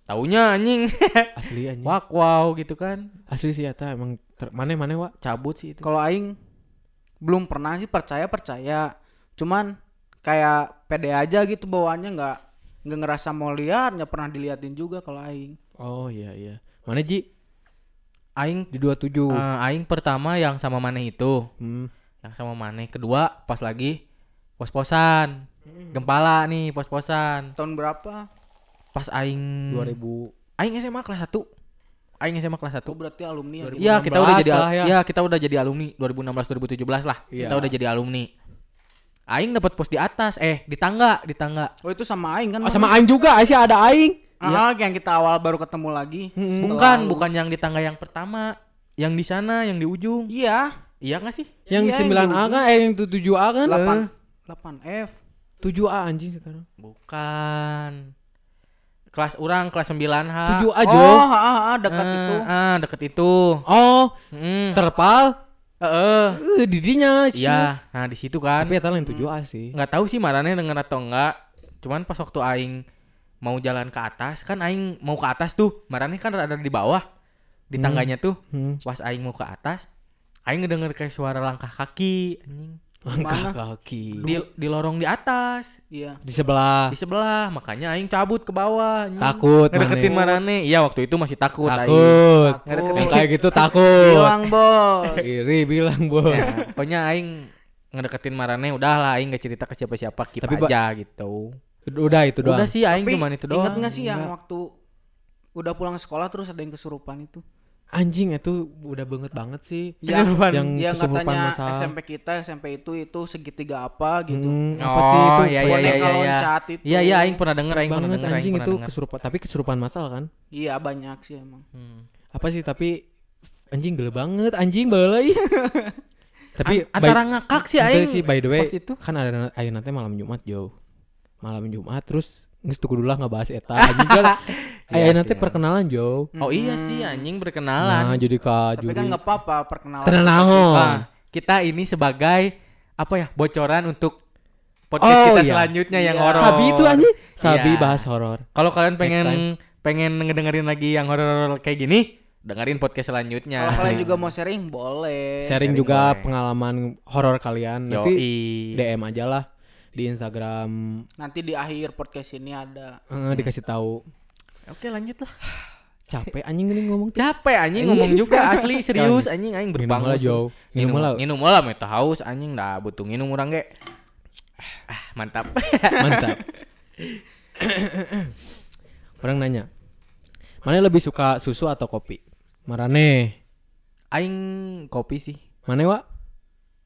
Taunya anjing. asli anjing Wak wow gitu kan. asli sih eta emang ter- mana mana wa Cabut sih itu. Kalau aing belum pernah sih percaya percaya. Cuman kayak pede aja gitu bawaannya nggak nggak ngerasa mau lihat, nggak pernah diliatin juga kalau aing. oh iya iya mana ji Aing di 27 eh, aing pertama yang sama Maneh itu. hmm. Yang sama Maneh kedua pas lagi pos-posan. Gempala nih pos-posan. Tahun berapa? Pas aing 2000 aing SMA kelas 1. Aing SMA kelas 1. Oh berarti alumni ya. 2000. Iya, kita udah 2016 jadi lah al- ya. ya. kita udah jadi alumni 2016 2017 lah. Iya. Kita udah jadi alumni. Aing dapat pos di atas, eh di tangga, di tangga. Oh itu sama aing kan? Oh, sama aing juga Aisyah ada aing Ah, yang kita awal baru ketemu lagi. Mm-mm. Bukan, bukan yang di tangga yang pertama, yang di sana, yang di ujung. Iya. Iya nggak sih? yang Iya, yang 9A di kan eh yang 7A kan 8 8 F. 7A anjing sekarang Bukan. Kelas orang kelas 9H. 7A Jo Oh, ah, ah, ah, dekat Ah, itu. Ah, deket itu. oh Hmm. terpal Heeh. eh didinya sih. Iya, nah di situ kan. tapi eta lain 7A sih nggak tahu sih marane denger atau enggak cuman pas waktu aing mau jalan ke atas kan aing mau ke atas tuh marane kan ada di bawah di Hmm. tangganya tuh hmm. pas aing mau ke atas aing ngedenger kayak suara langkah kaki anjing langkah Mana? kaki di di lorong di atas Iya. di sebelah di sebelah makanya aing cabut ke bawah anjing. takut ngedeketin Mane. marane iya waktu itu masih takut aing takut Takut. Yang kayak gitu takut Bilang bos. iri bilang bos Ya, pokoknya aing ngedeketin marane udah lah aing gak cerita ke siapa-siapa keep Tapi, aja gitu udah itu doang udah sih aing Tapi cuman itu doang Ingat nggak sih yang waktu udah pulang sekolah terus ada yang kesurupan itu? Anjing itu udah banget banget sih Kesurupan. yang yang kesurupan katanya masal. SMP kita SMP itu itu segitiga apa gitu. Hmm, apa Oh, sih itu iya, iya, iya, iya. loncat itu. Iya iya aing pernah denger aing pernah banget denger anjing pernah itu denger. kesurupan tapi kesurupan masal kan Iya banyak sih emang. Hmm. apa sih tapi anjing gele banget anjing balai tapi An- antara ngakak sih aing sih by the way pas itu. kan ada ayo nanti malam Jumat jauh malam Jumat terus Nges tuh kudu lah ngebahas eta anjing kan. Iya Eh nanti sih, perkenalan Jo. Oh iya sih anjing Nah, berkenalan. jadi ka Tapi juri. kan nggak apa-apa perkenalan. Naon. Nah, kita ini sebagai apa ya bocoran untuk podcast Oh, kita iya. selanjutnya yang Iya. horor. Sabi itu anjing. Sabi Iya. bahas horor. Kalau kalian pengen pengen ngedengerin lagi yang horor kayak gini, dengerin podcast selanjutnya. Kalau kalian juga mau sharing boleh. Sharing sharing juga boleh. pengalaman horor kalian. Nanti Yoi. DM aja lah di Instagram Nanti di akhir podcast ini ada. eh, dikasih tahu. Oke, lanjut lah. Capek anjing ini ngomong. Capek anjing ngomong juga asli serius anjing aing Minum berbangun. lah Jo. Minum Minum lah. Minum lah meta haus anjing dah butuh minum urang ge. Ah, mantap. Mantap. Orang nanya. Mana lebih suka susu atau kopi? Marane. aing kopi sih. Mana wa?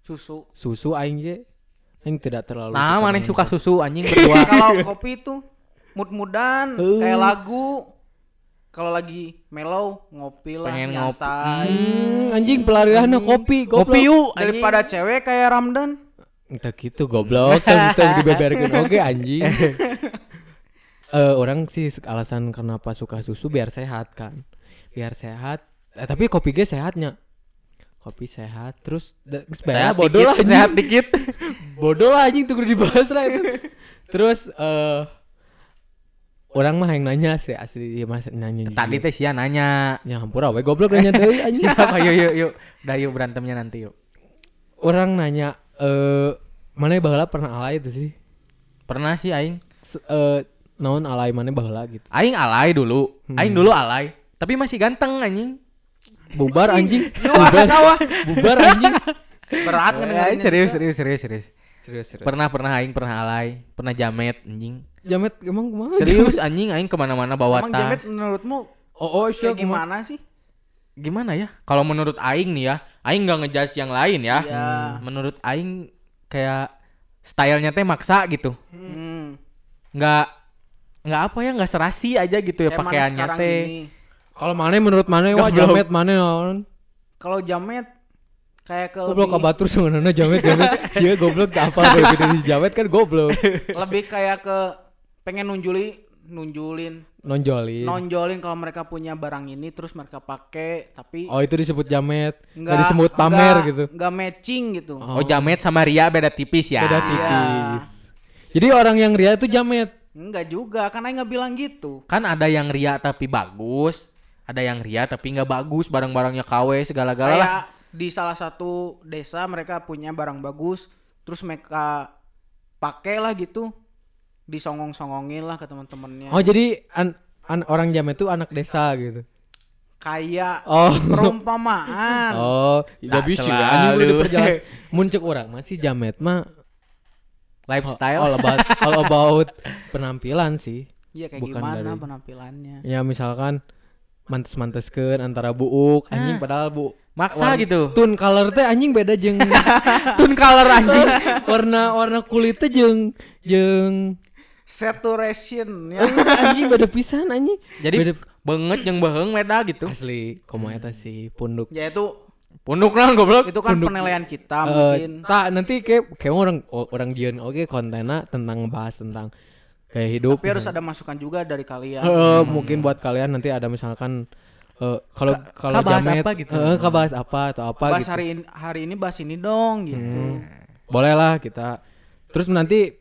Susu. Susu aing je. Aing tidak terlalu Nah, mana suka susu anjing berdua. Kalau kopi itu mood-moodan Uh. kayak lagu. Kalau lagi mellow ngopi lah Pengen nyantai. Hmm, anjing pelariannya kopi, goblok. Kopi yuk anjing. Daripada cewek kayak Ramdan. Entah gitu goblok, kan gitu dibeberkeun oge anjing. Eh orang sih alasan kenapa suka susu biar sehat kan. Biar sehat. Eh, tapi kopi ge sehatnya. Kopi sehat terus Sehat bodoh dikit, lah anjing. sehat dikit. bodoh lah anjing tuh dibahas lah itu. Terus eh orang mah yang nanya sih asli ya mas nanya Tadi teh sia nanya. ya hampura we goblok nanya deui anjing. Siapa yuk yuk yuk. Dah yuk berantemnya nanti yuk. Orang nanya eh mana baheula pernah alay itu sih? Pernah sih aing. Eh naon alay mana baheula gitu. Aing alay dulu. Hmm. Aing dulu alay. Tapi masih ganteng anjing. Bubar anjing. Bubar, bubar anjing. Berat kan serius serius serius serius. Serius serius. Pernah pernah aing pernah alay, pernah jamet anjing. Jamet emang ke mana? Serius anjing aing ke mana-mana bawa Emang Jamet menurutmu Oh, oh syok gimana sih? Gimana ya? Kalau menurut aing nih ya, aing nggak ngejudge yang lain ya. Ya. Menurut aing kayak stylenya teh maksa gitu. Hmm. Nggak nggak apa ya nggak serasi aja gitu ya pakaiannya sekarang teh. gini. Kalau mana menurut mana wah jamet mana naon? Kalau Jamet kayak ke Goblok lebih, ka batur sebenarnya jamet jamet. Iya goblok tak apa dari dari jamet kan goblok. lebih kayak ke pengen nunjuli nunjulin Nonjolin. nonjolin kalau mereka punya barang ini terus mereka pakai tapi Oh itu disebut jamet. Enggak nggak disebut pamer nggak- gitu. nggak matching gitu Oh. Oh jamet sama Ria beda tipis ya. Beda tipis. Jadi orang yang ria itu jamet. enggak juga kan Aing nggak bilang gitu Kan ada yang Ria tapi bagus, ada yang Ria tapi nggak bagus, barang-barangnya KW segala-gala lah. kayak di salah satu desa mereka punya barang bagus terus mereka pakai lah gitu disongong-songongin lah ke teman-temannya Oh jadi an, an- orang jamet itu anak desa gitu. kayak Oh. perumpamaan Oh, udah bisa selalu. Diperjelas. Muncul orang masih jamet mah Lifestyle. all about all about penampilan sih. Iya kayak Bukan gimana dari- penampilannya Ya misalkan mantes-manteskeun antara buuk anjing padahal bu Maksa warna- gitu. tone color teh anjing beda jeung Tun color anjing. warna warna kulitnya jeung jeung saturation Eh, ya anjing beda pisan anjing Jadi beda banget yang baheng beda gitu. asli komo eta sih punduk ya itu Punduk lah goblok. itu kan Punduk. penilaian kita Eh, mungkin tak nanti kayak kayak orang orang jian oke kontennya tentang bahas tentang kayak hidup tapi harus ada masukan juga dari kalian Eh, mungkin buat kalian nanti ada misalkan eh, kalau Ka- kalau ka bahas jamet, apa gitu? eh, ka bahas apa atau apa bahas gitu. hari ini hari ini bahas ini dong gitu Hmm. Boleh lah kita. Terus nanti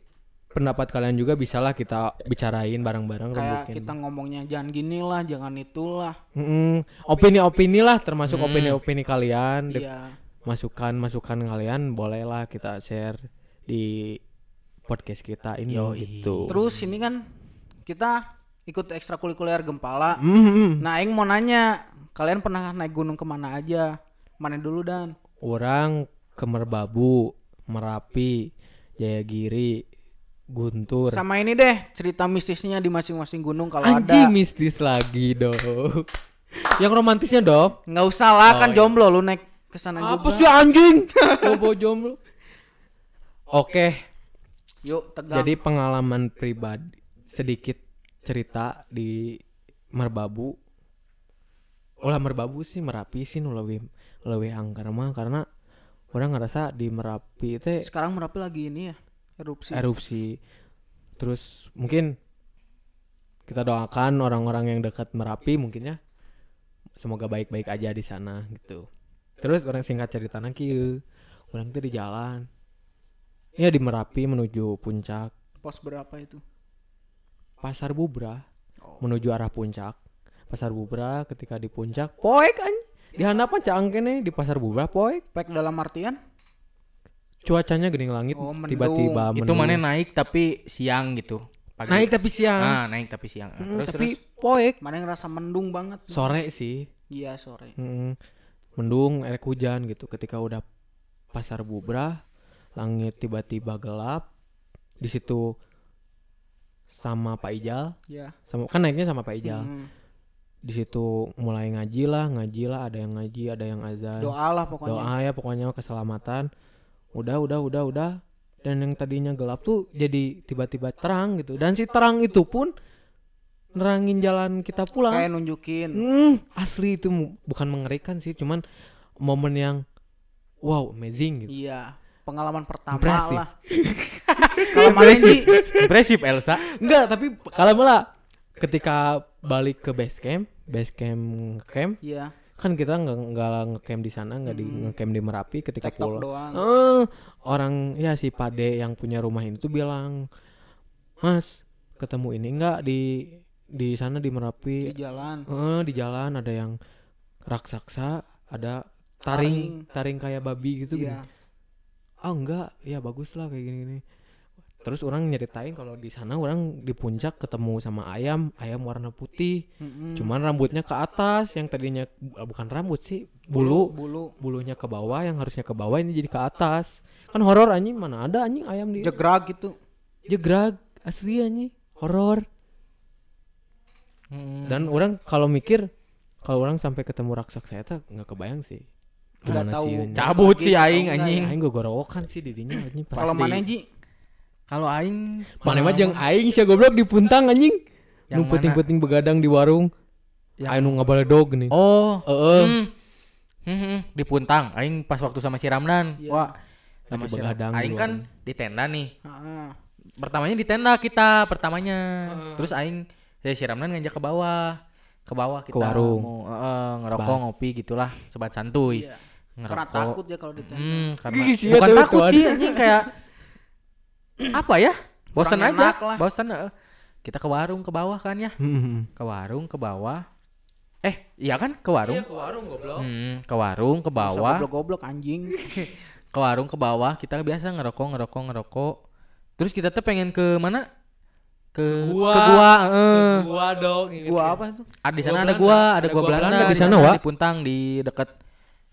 pendapat kalian juga bisalah kita bicarain bareng-bareng kayak rembukin. kita ngomongnya jangan gini lah jangan itulah Mm-mm. Opini-opini lah termasuk Hmm. opini-opini kalian, iya masukan-masukan kalian bolehlah kita share di podcast kita ini Yoi. gitu. terus ini kan kita ikut ekstrakurikuler Gempala Mm-mm. nah Aing mau nanya kalian pernah naik gunung ke mana aja mana dulu dan Orang ke Merbabu, Merapi, Jayagiri, Guntur. sama ini deh cerita mistisnya di masing-masing gunung kalau Anjing ada mistis lagi dong. Yang romantisnya dong. nggak usah lah Oh, kan iya. jomblo lu naik ke sana Apa juga sih anjing? Bobo jomblo. Oke, yuk tegang. Jadi pengalaman pribadi sedikit cerita di Merbabu. Ulah Merbabu sih Merapi sih nu leuwih leuwih angker mah karena orang ngerasa di Merapi teh sekarang merapi lagi ini ya erupsi. erupsi. Terus mungkin kita doakan orang-orang yang dekat Merapi mungkin ya semoga baik-baik aja di sana gitu. Terus orang singkat cerita kieu orang tuh di jalan ya di Merapi menuju puncak Pos berapa itu? pasar Bubra Oh. menuju arah puncak pasar Bubra ketika di puncak poek kan di hadapan caang kene di pasar Bubra poek Pek dalam artian? cuacanya gening langit Oh, tiba-tiba Itu mendung. mana naik tapi siang gitu. Pagi. naik tapi siang Ah, naik tapi siang. Ah, Hmm, terus tapi terus poek Mana yang ngerasa mendung banget? sore sih Iya sore. Mm, mendung erek hujan gitu ketika udah pasar bubra langit tiba-tiba gelap di situ sama Pak Ijal Iya. sama kan naiknya sama Pak Ijal Hmm. di situ mulai ngaji lah ngaji lah ada yang ngaji ada yang azan Doa lah pokoknya. doa ya pokoknya keselamatan udah udah udah udah dan yang tadinya gelap tuh jadi tiba-tiba terang gitu dan si terang itu pun nerangin jalan kita pulang Kayak nunjukin. Hmm, asli itu bukan mengerikan sih, cuman momen yang wow, amazing gitu. Iya. Pengalaman pertama Impresif. lah. Kalau sih? impresif Elsa. Enggak, tapi kalau malah ketika balik ke base camp, base camp camp, Iya. kan kita nggak nggak ngecamp di sana, nggak di Hmm. ngecamp di Merapi ketika TikTok pulang. doang. Eh, orang ya si Pade yang punya rumah ini tuh bilang, Mas, ketemu ini enggak di di sana di Merapi? Di jalan. Eh, di jalan ada yang raksasa, ada taring, taring kayak babi gitu. gini. Iya. Ah enggak. Ya bagus lah kayak gini gini terus orang nyeritain kalau di sana orang di puncak ketemu sama ayam ayam warna putih. Mm-mm. cuman rambutnya ke atas yang tadinya eh, bukan rambut sih bulu bulu. bulunya ke bawah yang harusnya ke bawah ini jadi ke atas. Kan horor anjing. Mana ada anjing ayam di jegrag gitu. jegrag. Asli anjing. Horor. Hmm. dan orang kalau mikir kalau orang sampai ketemu raksasa saya tuh nggak kebayang sih Gimana tahu. Cabut sih aing enggak anjing. aing gue gorowokan sih didinya anjing Kalau mana Ji? Kalau aing Mana mah jeung aing sih goblok di puntang anjing. Yang Nu mana? puting-puting begadang di warung. Yang- Aing nu ngabaledog nih. Oh, Heeh. hmm. Hmm, hmm, di Puntang. Aing pas waktu sama si Ramdan. Iya. Wah, sama si begadang. Aing kan di tenda nih. Heeh. Pertamanya di tenda kita, pertamanya. Terus aing ya si Ramdan ngajak ke bawah. Ke bawah kita warung. mau heeh, ngerokok, ngopi gitulah, sebat santuy. Iya. Karena Ngerokok. takut ya kalau di tenda. Hmm, karena bukan takut sih anjing kayak apa ya? Bosan aja. Bosan heeh. Kita ke warung ke bawah kan ya. Hmm. Ke warung ke bawah. Eh, iya kan ke warung? ke warung goblok. Hmm, ke warung ke bawah. Goblok-goblok anjing. Ke warung ke bawah kita biasa ngerokok ngerokok ngerokok. Terus kita tuh pengen ke mana? Ke Gua. ke gua, heeh. Gua dong. Gua apa itu? Ah, di sana ada gua, ada Ada gua gua Belanda, Belanda di sana, sana Wak. di Puntang di dekat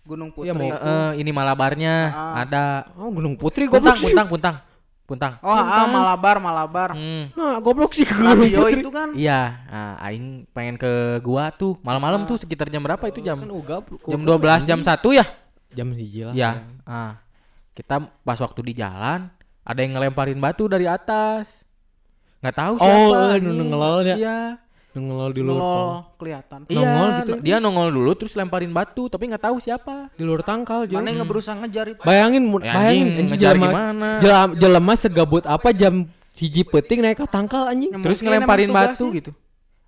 Gunung Iya, Putri. mau- itu. eh, ini Malabarnya Ah. ada. Oh, Gunung Putri Puntang, goblok sih. Puntang, Puntang. Puntang. Oh, ah, Malabar, Malabar. Hmm. Nah, goblok sih ke Gunung Radio Putri. itu kan. Iya, nah, aing pengen ke gua tuh. Malam-malam tuh sekitar jam berapa itu jam? Kan ugap. Jam 12 jam 1 ya? Jam hiji lah. Ya. Ah. Kita pas waktu di jalan ada yang ngelemparin batu dari atas. Nggak tahu Oh, siapa. nu ngelol ya? Iya. Nu Ngelol di luar tang- kelihatan. Iya, Nongol gitu. dia nongol dulu terus lemparin batu tapi nggak tahu siapa. di luar tangkal Mana yang berusaha ngejar itu? Bayangin, Ya, bayangin ngejar jelema- gimana? Jelema, jelema segabut apa jam hiji peting naik ke tangkal anjing. Ya, Terus ngelemparin batu gitu.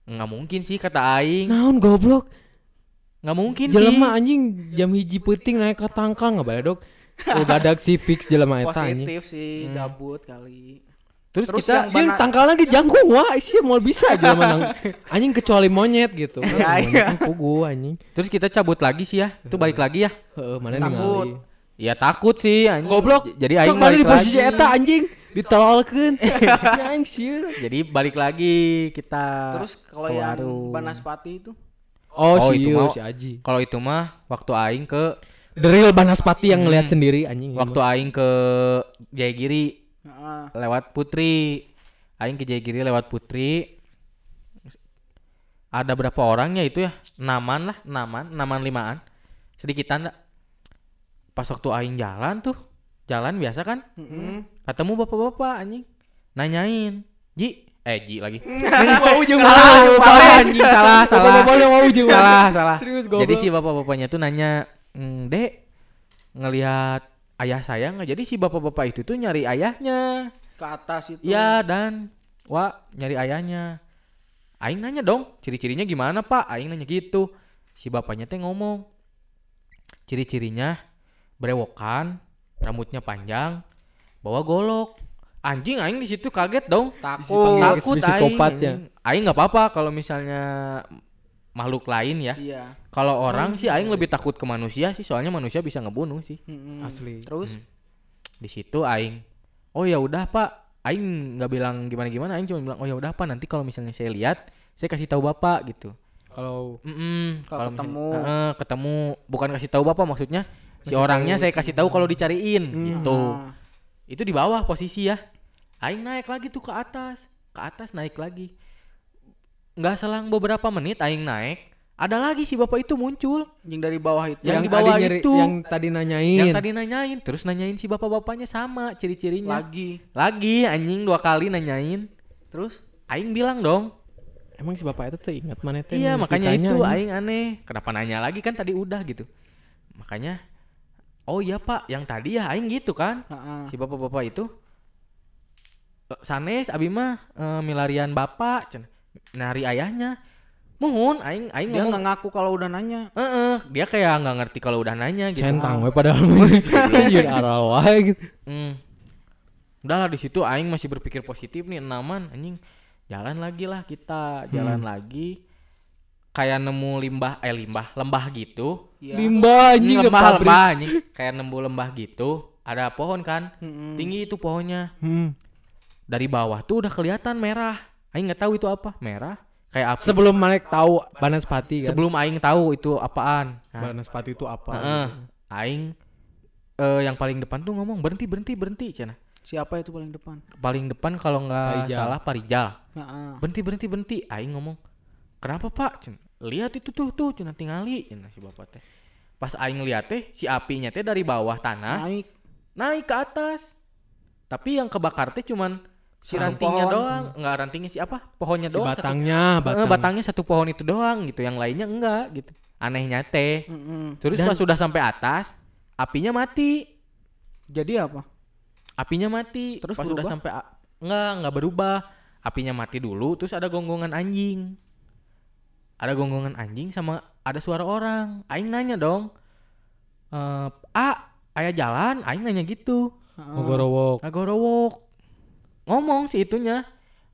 Nggak mungkin sih kata aing. Naon goblok. Nggak mungkin sih. Jelema anjing jam hiji peting naik ke tangkal nggak boleh dok. Udah ada si fix jelema eta anjing. Positif sih, gabut kali. Terus, Terus kita yang Jeung Bana- tangkalnya dijangkung wah sih mau bisa jelema nang anjing kecuali monyet gitu. Iya, Monyet kan pugu anjing. terus kita cabut lagi sih ya. Itu balik lagi ya. Heeh, mana Takut. Ya takut sih anjing. Goblok. Jadi aing balik balik di posisi lagi. eta anjing ditololkeun. Ya, Anjing sieun. Jadi balik lagi kita Terus kalau yang. Banaspati itu Oh, Oh, si itu mau- si Aji. Kalau itu mah waktu aing ke The real Banaspati yang ngelihat sendiri anjing. waktu mah. aing ke Jayagiri Lewat Putri. Aing ke Jayagiri lewat Putri. Ada berapa orangnya itu ya? Naman lah, naman, naman limaan. Sedikitan dah. Pas waktu aing jalan tuh, jalan biasa kan? Mm-mm. Ketemu bapak-bapak anjing. Nanyain, "Ji, eh Ji lagi." Mau jeung salah, salah anjing, salah, salah. Mau salah, salah. Serius Jadi si bapak-bapaknya tuh nanya, "Hmm, Dek, ngelihat ayah saya nggak?" Jadi si bapak-bapak itu tuh nyari ayahnya. ke atas itu. Iya dan Wah nyari ayahnya. Aing nanya dong, ciri-cirinya gimana pak? Aing nanya gitu. Si bapaknya teh ngomong, ciri-cirinya berewokan, rambutnya panjang, bawa golok. Anjing Aing di situ kaget dong. Takut. Takut Aing. ya. Aing nggak apa-apa kalau misalnya makhluk lain ya. Iya. Kalau orang sih Aing lebih takut ke manusia sih, soalnya manusia bisa ngebunuh sih. Mm-mm. Asli. Terus Di situ Aing, oh ya udah pak, Aing nggak bilang gimana-gimana, Aing cuma bilang oh ya udah pak, nanti kalau misalnya saya lihat, saya kasih tahu bapak gitu. Kalau Mm-mm, Kalau misalnya- ketemu. Heeh, ketemu bukan kasih tahu bapak maksudnya si orangnya saya kasih tahu kalau dicariin gitu. Ah. Itu di bawah posisi ya. Aing naik lagi tuh ke atas, ke atas naik lagi. Nggak selang beberapa menit Aing naik, ada lagi si bapak itu muncul Yang dari bawah itu. Yang yang di bawah itu. yang tadi nanyain. yang tadi nanyain, terus nanyain si bapak-bapaknya sama ciri-cirinya. lagi. Lagi anjing dua kali nanyain. Terus Aing bilang dong, Emang si bapak itu tuh ingat mana teh? iya nulis makanya ditanya, itu anjing. Aing aneh. Kenapa nanya lagi kan tadi udah gitu. Makanya, oh iya pak, yang tadi ya Aing gitu kan. Heeh. Si bapak-bapak itu, "Eh, sanes abi mah eh, milarian bapak, cen. Nari ayahnya. Muhun, Aing Aing Dia ngomong, nggak ngaku kalau udah nanya. "Heeh, dia kayak nggak ngerti kalau udah nanya gitu. Centang we padahal jadi gitu. Hmm. Udahlah di situ aing masih berpikir positif nih enaman anjing. Jalan lagi lah kita, jalan lagi. Kayak nemu limbah eh limbah, lembah gitu. Iya. Limbah anjing lembah lembah anjing. Kayak nemu lembah gitu. Ada pohon kan? Mm-mm. Tinggi itu pohonnya. Hmm. Dari bawah tuh udah kelihatan merah. Aing nggak tahu itu apa, merah. Kayak apa? Sebelum Malek tahu Banaspati kan. Sebelum aing tahu itu apaan. Nah, Banaspati itu apa? heeh. aing eh, yang paling depan tuh ngomong berhenti berhenti berhenti cina. Siapa itu paling depan? Paling depan kalau nggak salah Parijal. Heeh. berhenti berhenti berhenti aing ngomong kenapa pak Cen, lihat itu tuh tuh cina tingali cina si bapak teh pas aing lihat teh si apinya teh dari bawah tanah Naik. naik ke atas tapi yang kebakar teh cuman si rantingnya pohon. doang. Nggak rantingnya si apa? Pohonnya Si doang batangnya, satu, batang. Eh, batangnya satu pohon itu doang gitu. Yang lainnya enggak gitu. Anehnya teh Mm-mm. terus Dan- pas sudah sampai atas apinya mati. Jadi apa? apinya mati. Terus pas sudah sampai enggak enggak berubah. Apinya mati dulu terus ada gonggongan anjing. Ada gonggongan anjing sama ada suara orang. Aing nanya dong eh a ayah jalan? Aing nanya gitu. Heeh. Ogorowok. Ngomong si itunya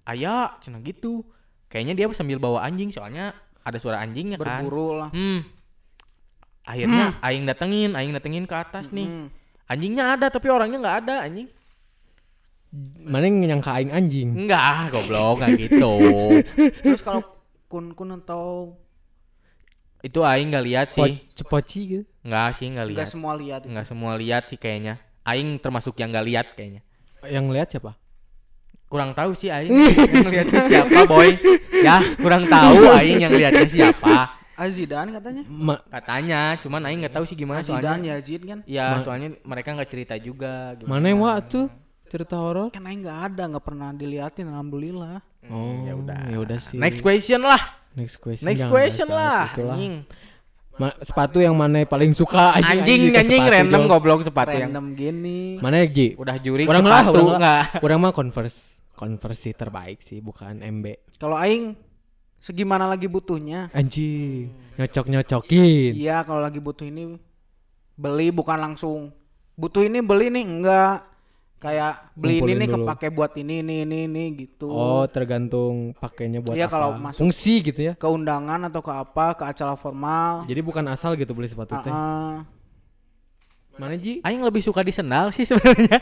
ayah cina gitu kayaknya dia sambil bawa anjing soalnya ada suara anjingnya kan Berburu lah. hmm akhirnya aing datengin aing datengin ke atas nih Mm. anjingnya ada tapi orangnya nggak ada anjing Mana yang nyangka aing anjing? Enggak, goblok, enggak gitu. Terus kalau kun-kun atau itu aing enggak lihat sih. Cepoci gitu. Enggak sih, enggak enggak lihat. semua lihat? Enggak semua lihat sih kayaknya. Aing termasuk yang enggak lihat kayaknya. Yang lihat siapa? Kurang tahu sih aing yang lihatnya siapa, boy. Ya, kurang tahu aing yang lihatnya siapa. Azidan katanya. Ma Katanya, cuman aing enggak tahu sih gimana Azidan soalnya. Yazid kan. Ya, Ma- soalnya mereka enggak cerita juga gimana. mana yang wa tuh cerita horor? Kan aing nggak ada, nggak pernah diliatin alhamdulillah. Oh, ya udah. ya udah sih. Next question lah. Next question. Next question lah. Anjing. Ma- sepatu yang mana paling suka Anjing, ke anjing sepatu, random goblok sepatu yang Random gini. Mana ya, Gi? udah juri Orang lah, sepatu orang lah. enggak. Kurang mah converse. Converse sih terbaik sih, bukan MB. Kalau aing segimana lagi butuhnya. Anjing, nyocok-nyocokin. Iya, kalau lagi butuh ini beli bukan langsung butuh ini beli nih enggak kayak beli Ngumpulin ini nih dulu. kepake buat ini ini ini ini gitu. Oh, tergantung pakainya buat Iya, apa. kalau masuk- Fungsi gitu ya. Ke undangan atau ke apa, ke acara formal. Jadi bukan asal gitu beli sepatu teh. Ah, Mana Ji? Aing lebih suka di sendal sih sebenarnya.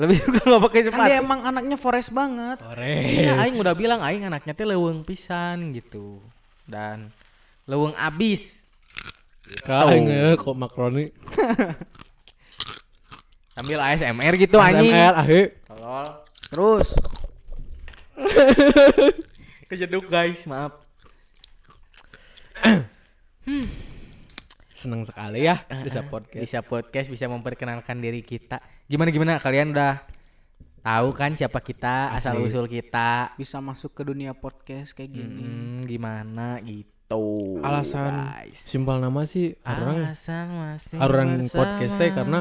Lebih suka nggak pakai kan sepatu. dia emang anaknya forest banget. Sore. Iya, aing udah bilang aing anaknya teh leuweung pisan gitu. Dan leuweung abis. Kain ya kok makroni. Sambil ASMR gitu anjing. SMR ahe. Tolol. Terus Kejeduk guys, maaf. Seneng sekali ya bisa podcast. Bisa podcast, bisa memperkenalkan diri kita. Gimana gimana kalian udah tahu kan siapa kita, asal Asli. usul kita. bisa masuk ke dunia podcast kayak gini. Hmm, gimana gitu. Alasan guys. simpel nama sih orang Alasan masih orang bersama. podcast teh karena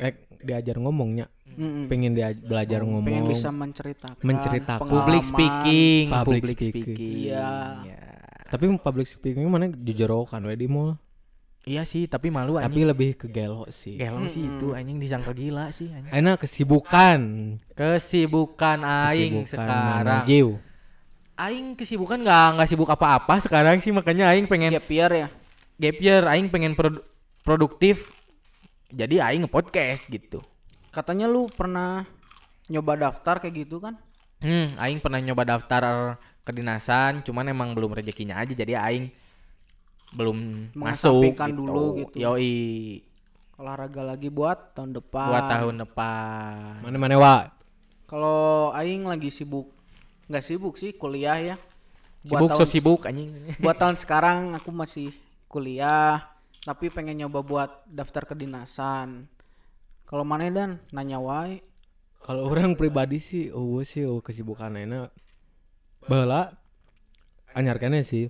eh diajar ngomongnya. Mm-mm. pengen dia belajar ngomong pengen bisa menceritakan Menceritakan. Public speaking, Public public, speaking. speaking. Iya. Ya. tapi public speaking mana jujur kan we di mall Iya sih, tapi malu tapi anjing. lebih ke gelo sih Gelo sih itu anjing disangka gila sih anjing. enak kesibukan Kesibukan aing Kesibukan sekarang. Jiw. Aing kesibukan nggak nggak sibuk apa-apa sekarang sih makanya aing pengen gap year ya gap year, aing pengen produ- produktif. Jadi aing nge-podcast gitu. katanya lu pernah nyoba daftar kayak gitu kan Hmm, aing pernah nyoba daftar kedinasan, cuman emang belum rezekinya aja jadi aing belum masuk gitu. dulu gitu. Yoi, olahraga lagi buat tahun depan. Buat tahun depan. mana mana wa kalau aing lagi sibuk nggak sibuk sih kuliah ya. Sibuk so tahun, sibuk anjing. buat tahun sekarang aku masih kuliah tapi pengen nyoba buat daftar kedinasan kalau mana dan? Nanya wae. Kalau orang pribadi sih oh sih oh kesibukan enak. Bala anyarkannya sih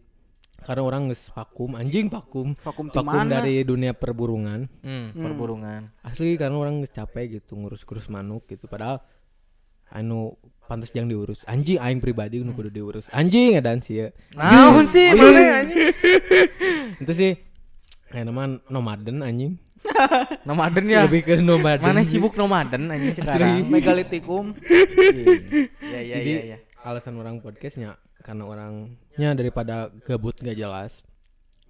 karena orang nges vakum. Anjing vakum. Vakum vakum mana? dari dunia perburungan. Hmm, perburungan. asli karena orang nges capek gitu ngurus-ngurus manuk gitu. Padahal anu pantas jangan diurus. Anjing aing pribadi nu kudu diurus. Anjing edan sih ya. Naon sih mana anjing? itu sih kayak nama nomaden anjing. Nomaden ya. lebih ke nomaden. Mana sibuk nomaden anjing sekarang? megalitikum Iya iya Jadi iya iya. alasan orang podcastnya karena orangnya daripada gabut gak jelas.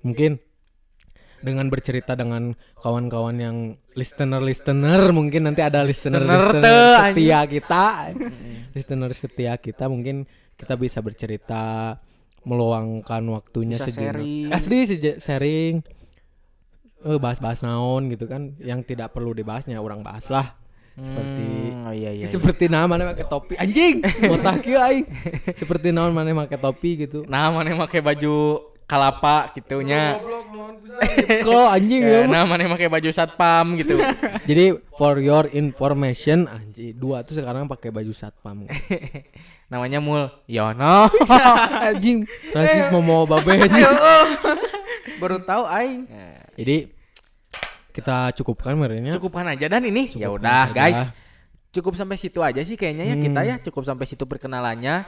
Mungkin dengan bercerita dengan kawan-kawan yang listener-listener mungkin nanti ada listener-listener Listener teh, setia kita. listener setia kita mungkin kita bisa bercerita meluangkan waktunya Bisa sejenak. sharing. Asli seje- sharing eh bahas-bahas naon gitu kan yang tidak perlu dibahasnya orang bahas lah seperti Hmm, oh iya iya. iya. seperti nama mana pakai topi? Anjing! Botak kieu aing. Seperti naon mana pakai topi gitu. Nah, mana pakai baju kalapa gitunya. kalau anjing ya Ya, nah, mana pakai baju satpam gitu. jadi for your information anjing dua tuh sekarang pakai baju satpam. Namanya Mul. Yono. anjing rasis mau babenya baru tahu aing. Jadi kita cukupkan merenya Cukupkan aja dan ini. Ya udah, guys. Cukup sampai situ aja sih kayaknya ya kita Hmm. ya. Cukup sampai situ perkenalannya.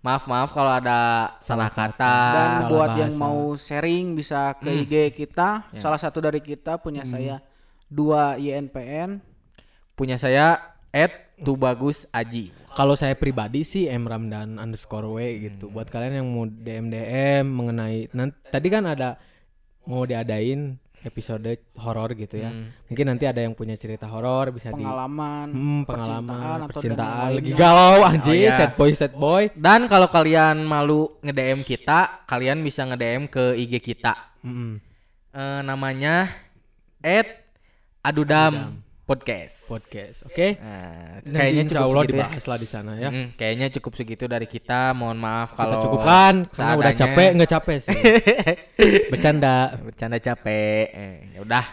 Maaf maaf kalau ada salah kata. dan salah buat yang bahasa. mau sharing bisa ke IG kita salah satu dari kita punya saya dua INPN Punya saya Ed Tubagus Aji. kalau saya pribadi sih M Ramdan underscore W gitu buat kalian yang mau DM DM mengenai nanti tadi kan ada mau diadain episode horor gitu ya Hmm. mungkin nanti ada yang punya cerita horor bisa di pengalaman Hmm, percintaan pengalaman percintaan yang lagi galau anjing Oh, iya. sad boy sad boy Dan kalau kalian malu nge-DM kita, kalian bisa nge-DM ke IG kita. Mm-mm. Eh, namanya Ed Adudam, Podcast. podcast oke Nah, Nanti kayaknya insya cukup Allah segitu ya. dibahas lah di sana ya Mm, kayaknya cukup segitu dari kita. Mohon maaf kita kalau cukupkan karena udah capek nggak capek sih bercanda Bercanda capek. Eh, ya udah.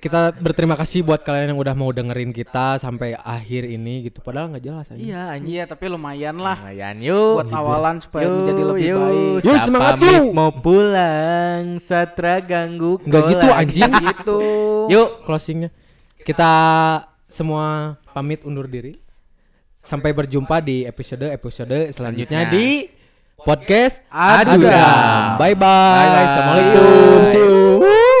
kita berterima kasih buat kalian yang udah mau dengerin kita sampai akhir ini gitu padahal nggak jelas aja Iya anjing. iya tapi lumayan lah Lumayan yuk. buat awalan supaya Yuk, menjadi lebih yuk. baik Yuk, semangat yuk. mau pulang. Satra ganggu nggak gitu anjing gitu Yuk. closingnya kita semua pamit undur diri sampai berjumpa di episode episode selanjutnya, di podcast bye. Bye bye. Assalamualaikum. See you.